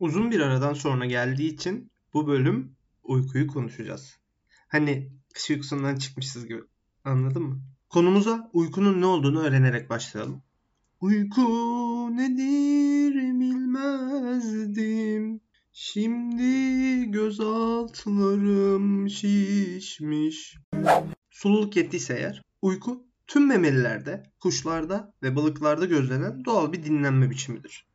Uzun bir aradan sonra geldiği için bu bölüm uykuyu konuşacağız. Hani kış uykusundan çıkmışız gibi. Anladın mı? Konumuza uykunun ne olduğunu öğrenerek başlayalım. Uyku nedir bilmezdim. Şimdi göz altlarım şişmiş. Sululuk yettiyse eğer uyku tüm memelilerde, kuşlarda ve balıklarda gözlenen doğal bir dinlenme biçimidir.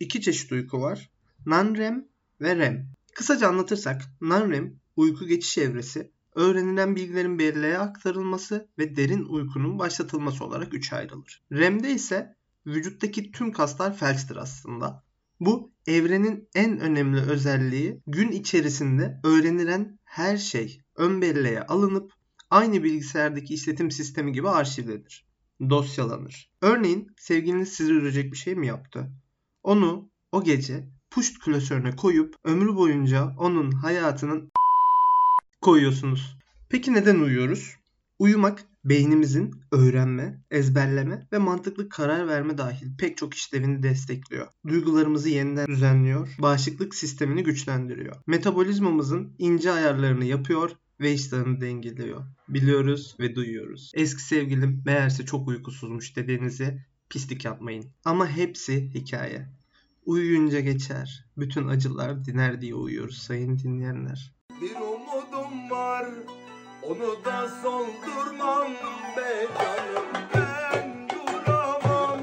İki çeşit uyku var. Non-REM ve REM. Kısaca anlatırsak non-REM uyku geçiş evresi, öğrenilen bilgilerin belleğe aktarılması ve derin uykunun başlatılması olarak üçe ayrılır. REM'de ise vücuttaki tüm kaslar felçtir aslında. Bu evrenin en önemli özelliği gün içerisinde öğrenilen her şey ön belleğe alınıp aynı bilgisayardaki işletim sistemi gibi arşivlenir. Dosyalanır. Örneğin sevgiliniz sizi üzecek bir şey mi yaptı? Onu o gece puşt klasörüne koyup ömrü boyunca onun hayatının koyuyorsunuz. Peki neden uyuyoruz? Uyumak beynimizin öğrenme, ezberleme ve mantıklı karar verme dahil pek çok işlevini destekliyor. Duygularımızı yeniden düzenliyor, bağışıklık sistemini güçlendiriyor. Metabolizmamızın ince ayarlarını yapıyor ve iştahını dengeliyor. Biliyoruz ve duyuyoruz. Eski sevgilim meğerse çok uykusuzmuş dediğinizi pislik yapmayın. Ama hepsi hikaye. Uyuyunca geçer. Bütün acılar diner diye uyuyoruz sayın dinleyenler. Bir umudum var onu da soldurmam be canım ben duramam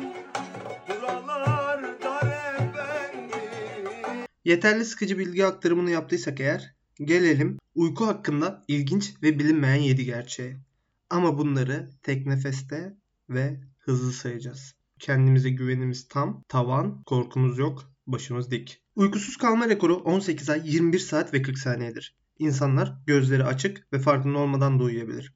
Yeterli sıkıcı bilgi aktarımını yaptıysak eğer gelelim uyku hakkında ilginç ve bilinmeyen 7 gerçeğe. Ama bunları tek nefeste ve hızlı sayacağız. Kendimize güvenimiz tam, tavan, korkumuz yok, başımız dik. Uykusuz kalma rekoru 18 ay 21 saat ve 40 saniyedir. İnsanlar gözleri açık ve farkında olmadan da uyuyabilir.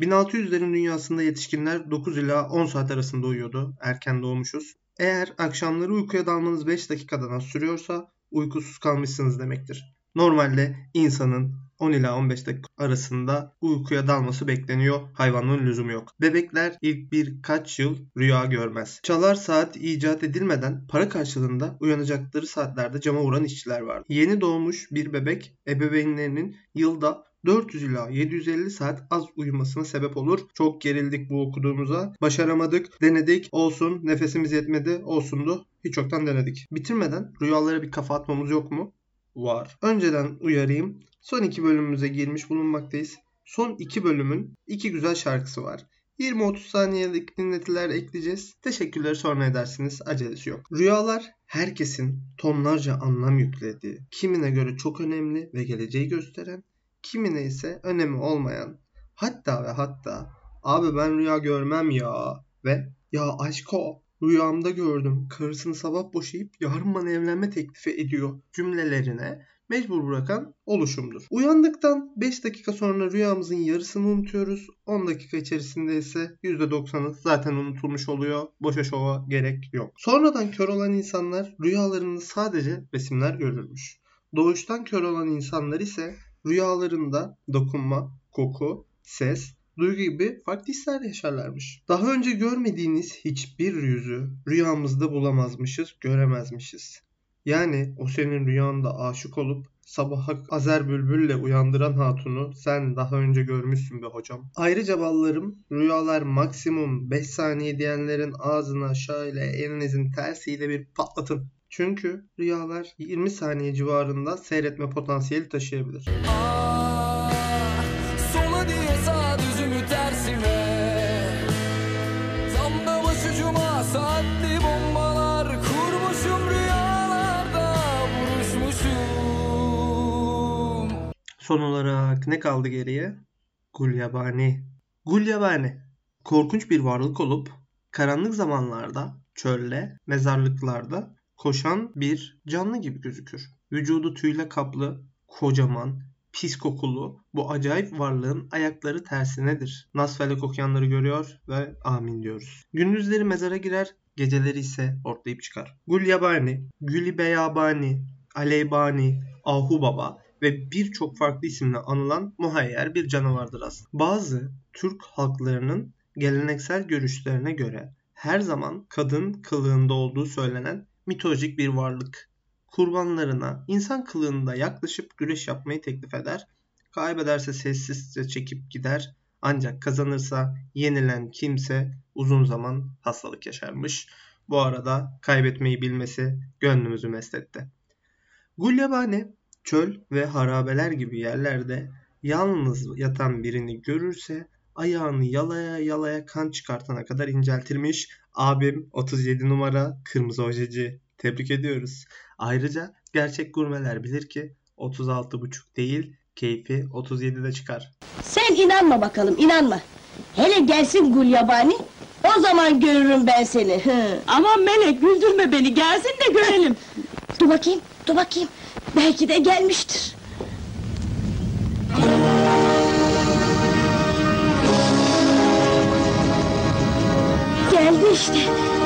1600'lerin dünyasında yetişkinler 9 ila 10 saat arasında uyuyordu. Erken doğmuşuz. Eğer akşamları uykuya dalmanız 5 dakikadan az sürüyorsa uykusuz kalmışsınız demektir. Normalde insanın 10 ila 15 dakika arasında uykuya dalması bekleniyor. Hayvanlığın lüzumu yok. Bebekler ilk birkaç yıl rüya görmez. Çalar saat icat edilmeden para karşılığında uyanacakları saatlerde cama vuran işçiler var. Yeni doğmuş bir bebek ebeveynlerinin yılda 400 ila 750 saat az uyumasına sebep olur. Çok gerildik bu okuduğumuza. Başaramadık, denedik, olsun, nefesimiz yetmedi, olsundu. Hiç çoktan denedik. Bitirmeden rüyalara bir kafa atmamız yok mu? Var. Önceden uyarayım. Son iki bölümümüze girmiş bulunmaktayız. Son iki bölümün iki güzel şarkısı var. 20-30 saniyelik dinletiler ekleyeceğiz. Teşekkürleri sonra edersiniz. Acelesi yok. Rüyalar herkesin tonlarca anlam yüklediği, kimine göre çok önemli ve geleceği gösteren, kimine ise önemi olmayan, hatta ve hatta abi ben rüya görmem ya ve ya aşko rüyamda gördüm karısını sabah boşayıp yarın bana evlenme teklifi ediyor cümlelerine mecbur bırakan oluşumdur. Uyandıktan 5 dakika sonra rüyamızın yarısını unutuyoruz. 10 dakika içerisinde ise %90'ı zaten unutulmuş oluyor. Boşa şova gerek yok. Sonradan kör olan insanlar rüyalarında sadece resimler görürmüş. Doğuştan kör olan insanlar ise rüyalarında dokunma, koku, ses, duygu gibi farklı hisler yaşarlarmış. Daha önce görmediğiniz hiçbir yüzü rüyamızda bulamazmışız, göremezmişiz. Yani o senin rüyanda aşık olup sabaha Azer Bülbül'le uyandıran hatunu sen daha önce görmüşsün be hocam. Ayrıca ballarım rüyalar maksimum 5 saniye diyenlerin ağzına şöyle elinizin tersiyle bir patlatın. Çünkü rüyalar 20 saniye civarında seyretme potansiyeli taşıyabilir. Ah, Son olarak ne kaldı geriye? Gulyabani. Gulyabani. Korkunç bir varlık olup karanlık zamanlarda, çölde, mezarlıklarda koşan bir canlı gibi gözükür. Vücudu tüyle kaplı, kocaman, pis kokulu bu acayip varlığın ayakları tersinedir. Nasfelek okuyanları görüyor ve amin diyoruz. Gündüzleri mezara girer, geceleri ise ortlayıp çıkar. Gulyabani, Gülibeyabani, Aleybani, Ahu Baba ve birçok farklı isimle anılan muhayyer bir canavardır aslında. Bazı Türk halklarının geleneksel görüşlerine göre her zaman kadın kılığında olduğu söylenen mitolojik bir varlık. kurbanlarına insan kılığında yaklaşıp güreş yapmayı teklif eder. Kaybederse sessizce çekip gider. Ancak kazanırsa yenilen kimse uzun zaman hastalık yaşarmış. Bu arada kaybetmeyi bilmesi gönlümüzü mest etti. Gulyabani çöl ve harabeler gibi yerlerde yalnız yatan birini görürse ayağını yalaya yalaya kan çıkartana kadar inceltirmiş. Abim 37 numara kırmızı ojeci. Tebrik ediyoruz. Ayrıca gerçek gurmeler bilir ki 36,5 değil keyfi 37'de çıkar. Sen inanma bakalım inanma. Hele gelsin Gulyabani. O zaman görürüm ben seni. Hı. Aman Melek güldürme beni gelsin de görelim. Dur bakayım, dur bakayım. Belki de gelmiştir. Geldi işte.